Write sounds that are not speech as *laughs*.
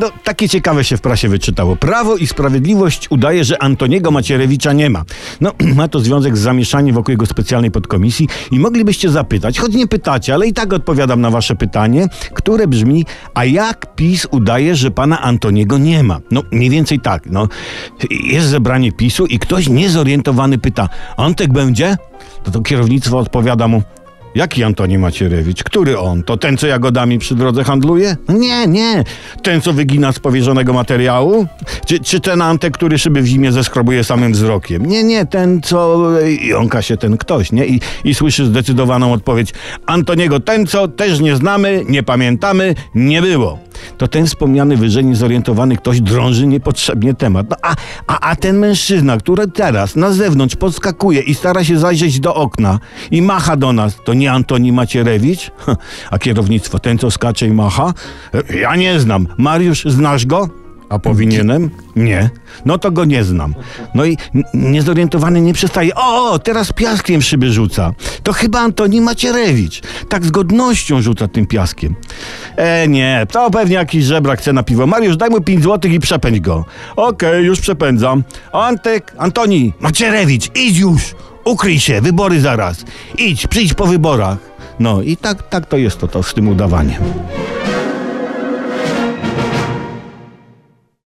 No, takie ciekawe się w prasie wyczytało. Prawo i Sprawiedliwość udaje, że Antoniego Macierewicza nie ma. No, *clears throat* ma to związek z zamieszaniem wokół jego specjalnej podkomisji i moglibyście zapytać, choć nie pytacie, ale i tak odpowiadam na wasze pytanie, które brzmi, a jak PiS udaje, że pana Antoniego nie ma? No, mniej więcej tak, no. Jest zebranie PiSu i ktoś niezorientowany pyta, Antek będzie? To to kierownictwo odpowiada mu, Jaki Antoni Macierewicz? Który on? To ten, co jagodami przy drodze handluje? Nie, nie. Ten, co wygina z powierzonego materiału? Czy, czy ten Antek, który szyby w zimie zeskrobuje samym wzrokiem? Nie, nie. Ten, co jąka się ten ktoś, nie? I, I słyszy zdecydowaną odpowiedź. Antoniego ten, co też nie znamy, nie pamiętamy, nie było. To ten wspomniany wyżej niezorientowany ktoś drąży niepotrzebnie temat. No, a, a, a ten mężczyzna, który teraz na zewnątrz podskakuje i stara się zajrzeć do okna i macha do nas, to nie Antoni Macierewicz? *laughs* A kierownictwo, ten co skacze i macha? Ja nie znam. Mariusz, znasz go? A powinienem? Nie. No to go nie znam. No i niezorientowany nie przestaje. O, teraz piaskiem szyby rzuca. To chyba Antoni Macierewicz. Tak z godnością rzuca tym piaskiem. E, nie, to pewnie jakiś żebrak chce na piwo. Mariusz, daj mu 5 złotych i przepędź go. Okej, już przepędzam. Antek, Antoni, Macierewicz, idź już. Ukryj się, wybory zaraz. Idź, przyjdź po wyborach. No i tak, tak to jest to, to z tym udawaniem.